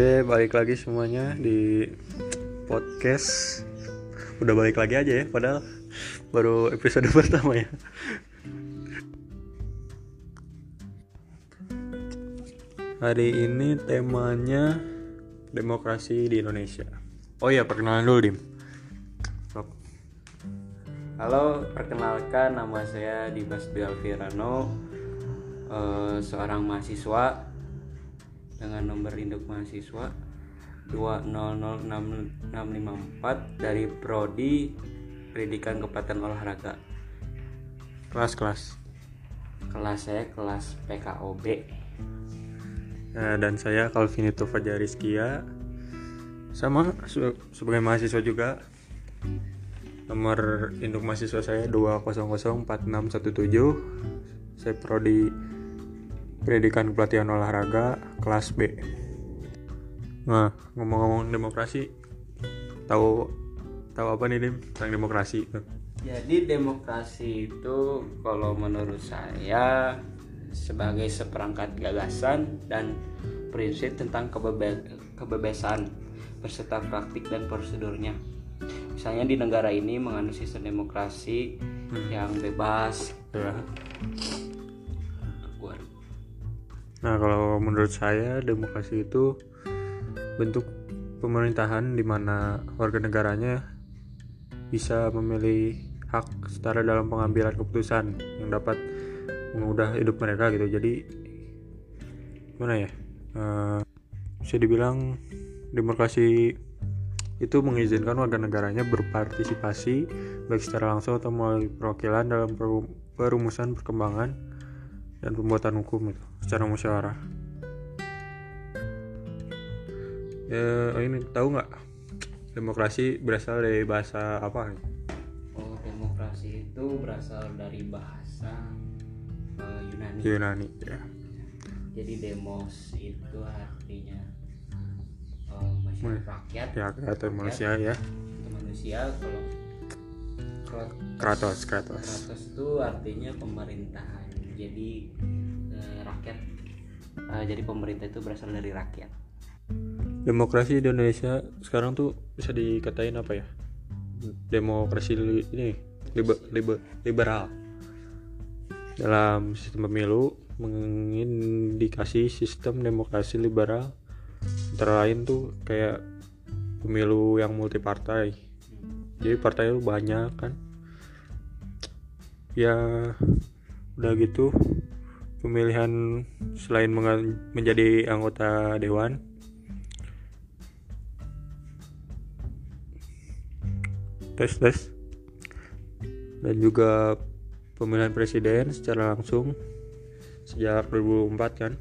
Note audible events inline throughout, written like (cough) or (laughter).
Oke, balik lagi semuanya di podcast. Udah balik lagi aja ya, padahal baru episode (laughs) pertama ya. Hari ini temanya demokrasi di Indonesia. Oh iya, perkenalan dulu, Dim. Halo, perkenalkan nama saya Dimas Dwi Alvirano, eh, seorang mahasiswa dengan nomor induk mahasiswa 2006654 dari Prodi Pendidikan Kepatan Olahraga. Kelas-kelas. Kelas saya kelas PKOB. Nah, dan saya Calvinito Fajariskia sama se- sebagai mahasiswa juga nomor induk mahasiswa saya 2004617 saya prodi pendidikan pelatihan olahraga kelas B. Nah ngomong-ngomong demokrasi tahu tahu apa nih Dim? Tentang demokrasi. Jadi demokrasi itu kalau menurut saya sebagai seperangkat gagasan dan prinsip tentang kebebe- kebebasan beserta praktik dan prosedurnya. Misalnya di negara ini menganut sistem demokrasi yang bebas. ya Gua- Nah, kalau menurut saya demokrasi itu bentuk pemerintahan di mana warga negaranya bisa memilih hak setara dalam pengambilan keputusan yang dapat mengubah hidup mereka gitu. Jadi gimana ya? Eh, bisa dibilang demokrasi itu mengizinkan warga negaranya berpartisipasi baik secara langsung atau melalui perwakilan dalam peru- perumusan perkembangan dan pembuatan hukum itu secara musyawarah. Ya ini tahu nggak demokrasi berasal dari bahasa apa? Oh, demokrasi itu berasal dari bahasa eh, Yunani. Yunani ya. Jadi demos itu artinya eh, masyarakat rakyat Ya atau manusia ya. manusia kalau Kratos, Kratos. Kratos itu artinya pemerintahan jadi eh, rakyat eh, jadi pemerintah itu berasal dari rakyat. Demokrasi di Indonesia sekarang tuh bisa dikatain apa ya? Demokrasi li- ini liber- liber- liberal. Dalam sistem pemilu mengindikasi sistem demokrasi liberal. Antara lain tuh kayak pemilu yang multipartai. Jadi partai itu banyak kan? Ya udah gitu pemilihan selain menjadi anggota dewan tes tes dan juga pemilihan presiden secara langsung sejak 2004 kan?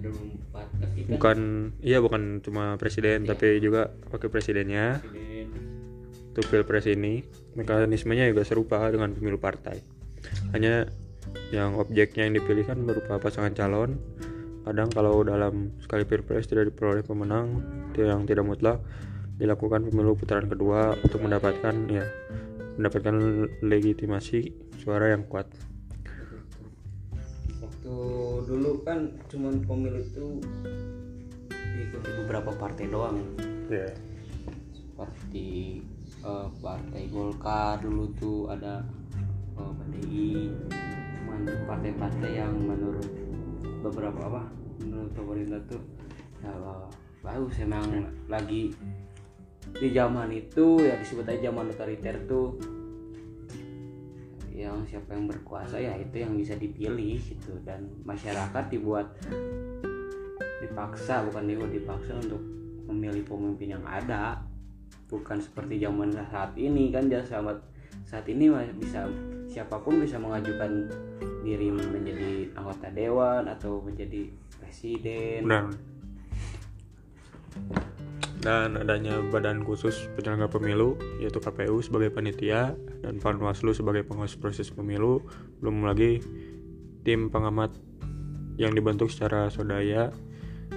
2004 ketika bukan iya bukan cuma presiden tapi juga wakil presidennya. Presiden. Untuk pilpres ini mekanismenya juga serupa dengan pemilu partai. Hanya yang objeknya yang dipilih kan berupa pasangan calon. Kadang kalau dalam sekali pilpres tidak diperoleh pemenang yang tidak mutlak dilakukan pemilu putaran kedua untuk mendapatkan ya mendapatkan legitimasi suara yang kuat. Waktu dulu kan cuman pemilu itu diikuti beberapa partai doang. Ya seperti eh, partai Golkar dulu tuh ada eh, PDI partai-partai yang menurut beberapa apa menurut pemerintah tuh ya bagus. Emang lagi di zaman itu ya disebut aja zaman otoriter tuh yang siapa yang berkuasa ya itu yang bisa dipilih gitu. Dan masyarakat dibuat dipaksa bukan dibuat dipaksa untuk memilih pemimpin yang ada. Bukan seperti zaman saat ini kan ya sahabat saat ini bisa siapa pun bisa mengajukan diri menjadi anggota dewan atau menjadi presiden. Benar dan adanya badan khusus penyelenggara pemilu yaitu KPU sebagai panitia dan Panwaslu sebagai pengawas proses pemilu belum lagi tim pengamat yang dibentuk secara swadaya.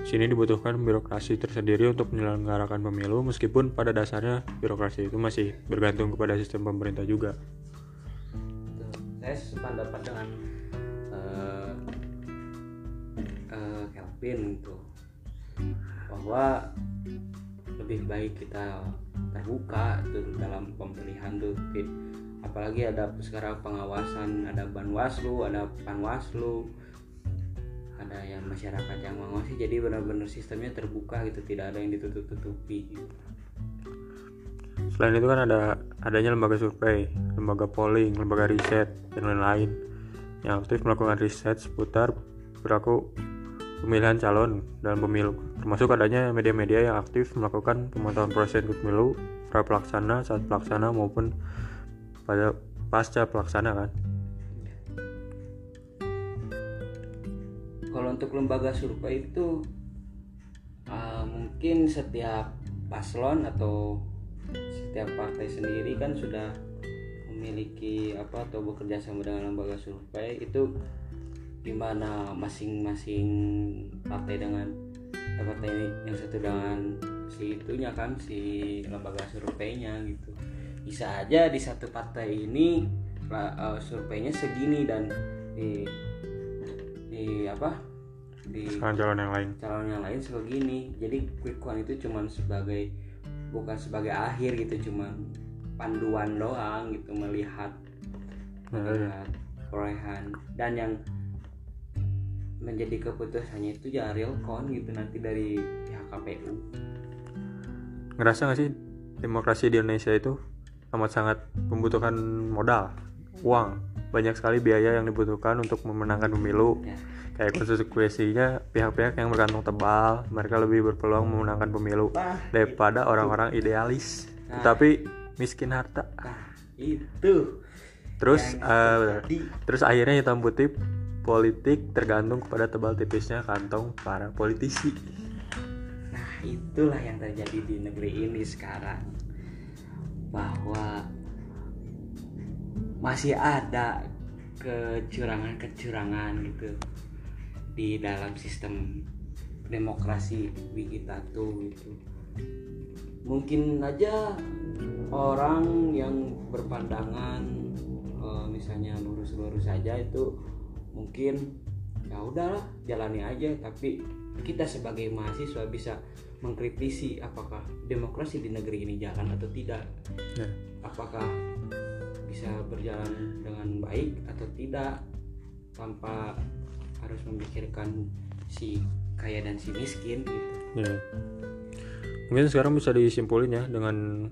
Sini dibutuhkan birokrasi tersendiri untuk menyelenggarakan pemilu meskipun pada dasarnya birokrasi itu masih bergantung kepada sistem pemerintah juga saya sependapat dengan eh, eh, Kelvin gitu bahwa lebih baik kita terbuka tuh dalam pemilihan tuh apalagi ada sekarang pengawasan ada banwaslu ada panwaslu ada yang masyarakat yang mengawasi jadi benar-benar sistemnya terbuka gitu tidak ada yang ditutup-tutupi gitu. selain itu kan ada adanya lembaga survei lembaga polling lembaga riset dan lain-lain yang aktif melakukan riset seputar berlaku pemilihan calon dalam pemilu. Termasuk adanya media-media yang aktif melakukan pemantauan proses pemilu pra pelaksana saat pelaksana maupun pada pasca pelaksana kan? Kalau untuk lembaga survei itu uh, mungkin setiap paslon atau setiap partai sendiri kan sudah memiliki apa atau bekerja sama dengan lembaga survei itu di mana masing-masing partai dengan partai ini yang satu dengan si itunya kan si lembaga surveinya gitu. Bisa aja di satu partai ini uh, surveinya segini dan di di apa di calon yang lain. calon yang lain segini. Jadi quick count itu cuman sebagai bukan sebagai akhir gitu cuman panduan doang gitu melihat melihat perolehan. Dan yang menjadi keputusannya itu ya real count gitu nanti dari pihak KPU ngerasa gak sih demokrasi di Indonesia itu amat sangat membutuhkan modal uang banyak sekali biaya yang dibutuhkan untuk memenangkan pemilu. Ya. kayak konsekuensinya pihak-pihak yang berkantong tebal mereka lebih berpeluang memenangkan pemilu nah, daripada orang-orang idealis. Nah, tetapi miskin harta. Nah, itu. Terus uh, terus akhirnya hitam putih politik tergantung kepada tebal tipisnya kantong para politisi. Nah itulah yang terjadi di negeri ini sekarang. Bahwa masih ada kecurangan-kecurangan gitu di dalam sistem demokrasi kita tuh gitu. Mungkin aja orang yang berpandangan uh, misalnya lurus-lurus saja itu mungkin ya udahlah jalani aja. Tapi kita sebagai mahasiswa bisa mengkritisi apakah demokrasi di negeri ini jalan atau tidak. Ya. apakah bisa berjalan dengan baik atau tidak tanpa harus memikirkan si kaya dan si miskin gitu. Ya. mungkin sekarang bisa disimpulin ya dengan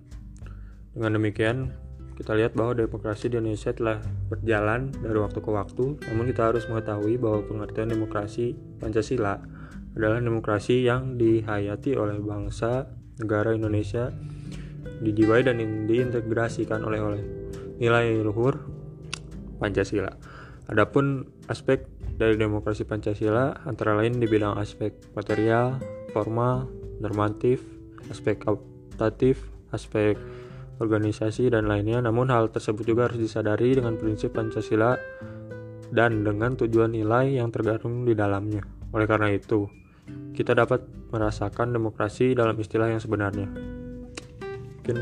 dengan demikian kita lihat bahwa demokrasi di Indonesia telah berjalan dari waktu ke waktu. Namun kita harus mengetahui bahwa pengertian demokrasi Pancasila adalah demokrasi yang dihayati oleh bangsa negara Indonesia dijiwai dan diintegrasikan oleh oleh nilai luhur Pancasila. Adapun aspek dari demokrasi Pancasila antara lain di bidang aspek material, formal, normatif, aspek kualitatif, aspek organisasi dan lainnya. Namun hal tersebut juga harus disadari dengan prinsip Pancasila dan dengan tujuan nilai yang tergabung di dalamnya. Oleh karena itu, kita dapat merasakan demokrasi dalam istilah yang sebenarnya. Mungkin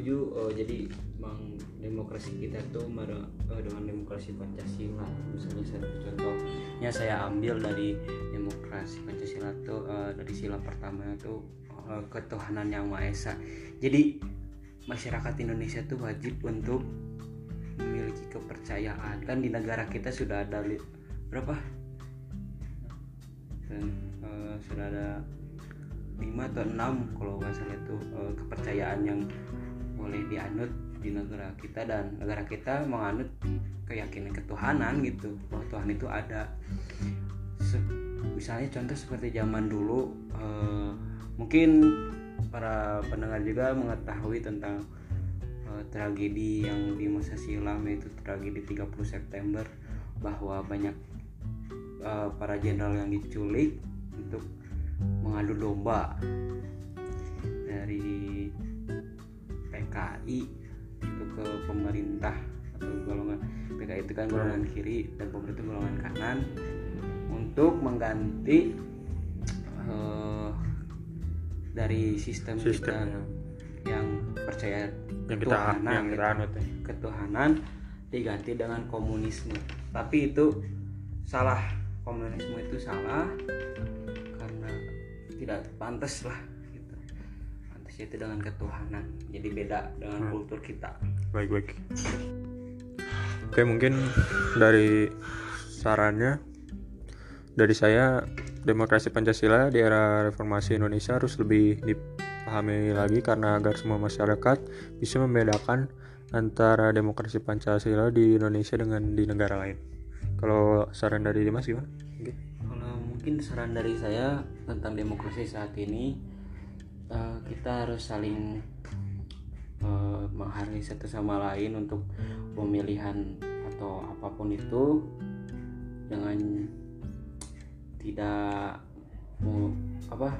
setuju uh, jadi memang demokrasi kita tuh uh, dengan demokrasi Pancasila. Misalnya satu contohnya saya ambil dari demokrasi Pancasila tuh uh, dari sila pertama itu uh, ketuhanan yang maha esa. Jadi masyarakat Indonesia tuh wajib untuk memiliki kepercayaan. Kan di negara kita sudah ada berapa? Sudah ada lima atau enam kalau nggak salah itu kepercayaan yang boleh dianut di negara kita dan negara kita menganut keyakinan ketuhanan gitu bahwa Tuhan itu ada. Se misalnya contoh seperti zaman dulu uh, mungkin para pendengar juga mengetahui tentang uh, tragedi yang di masa silam yaitu tragedi 30 September bahwa banyak uh, para jenderal yang diculik untuk mengadu domba dari PKI itu ke pemerintah atau golongan PKI itu kan golongan kiri dan pemerintah golongan kanan untuk mengganti uh, dari sistem, sistem. kita yang percaya yang kita ketuhanan, yang kita anut ya. ketuhanan diganti dengan komunisme. Tapi itu salah. Komunisme itu salah tidak pantas lah itu dengan ketuhanan. Jadi beda dengan Hmm. kultur kita. Baik baik oke mungkin dari sarannya dari saya demokrasi pancasila di era reformasi Indonesia harus lebih dipahami lagi karena agar semua masyarakat bisa membedakan antara demokrasi pancasila di Indonesia dengan di negara lain. Kalau saran dari Dimas gimana? Kalau mungkin saran dari saya tentang demokrasi saat ini eh, kita harus saling eh, menghargai satu sama lain untuk pemilihan atau apa pun itu. Dengan tidak mau apa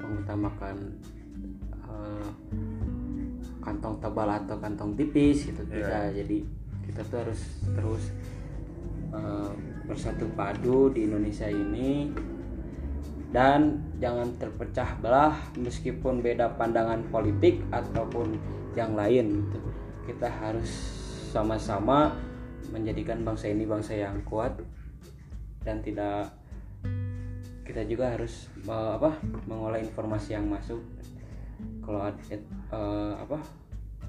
mengutamakan eh, kantong tebal atau kantong tipis gitu. Iya. tidak jadi kita tuh harus terus eh, bersatu padu di Indonesia ini dan jangan terpecah belah meskipun beda pandangan politik ataupun yang lain gitu. kita harus sama-sama menjadikan bangsa ini bangsa yang kuat dan tidak kita juga harus eh, apa mengolah informasi yang masuk. Kalau ada eh, apa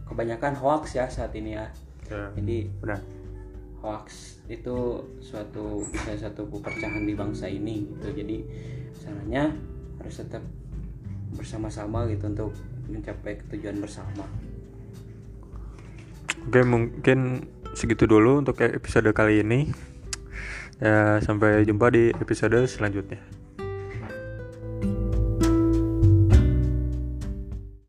kebanyakan hoax ya saat ini ya. Ya, jadi benar hoax itu suatu bisa satu perpecahan di bangsa ini gitu jadi caranya harus tetap bersama-sama gitu untuk mencapai tujuan bersama Oke, mungkin segitu dulu untuk episode kali ini. Ya, sampai jumpa di episode selanjutnya.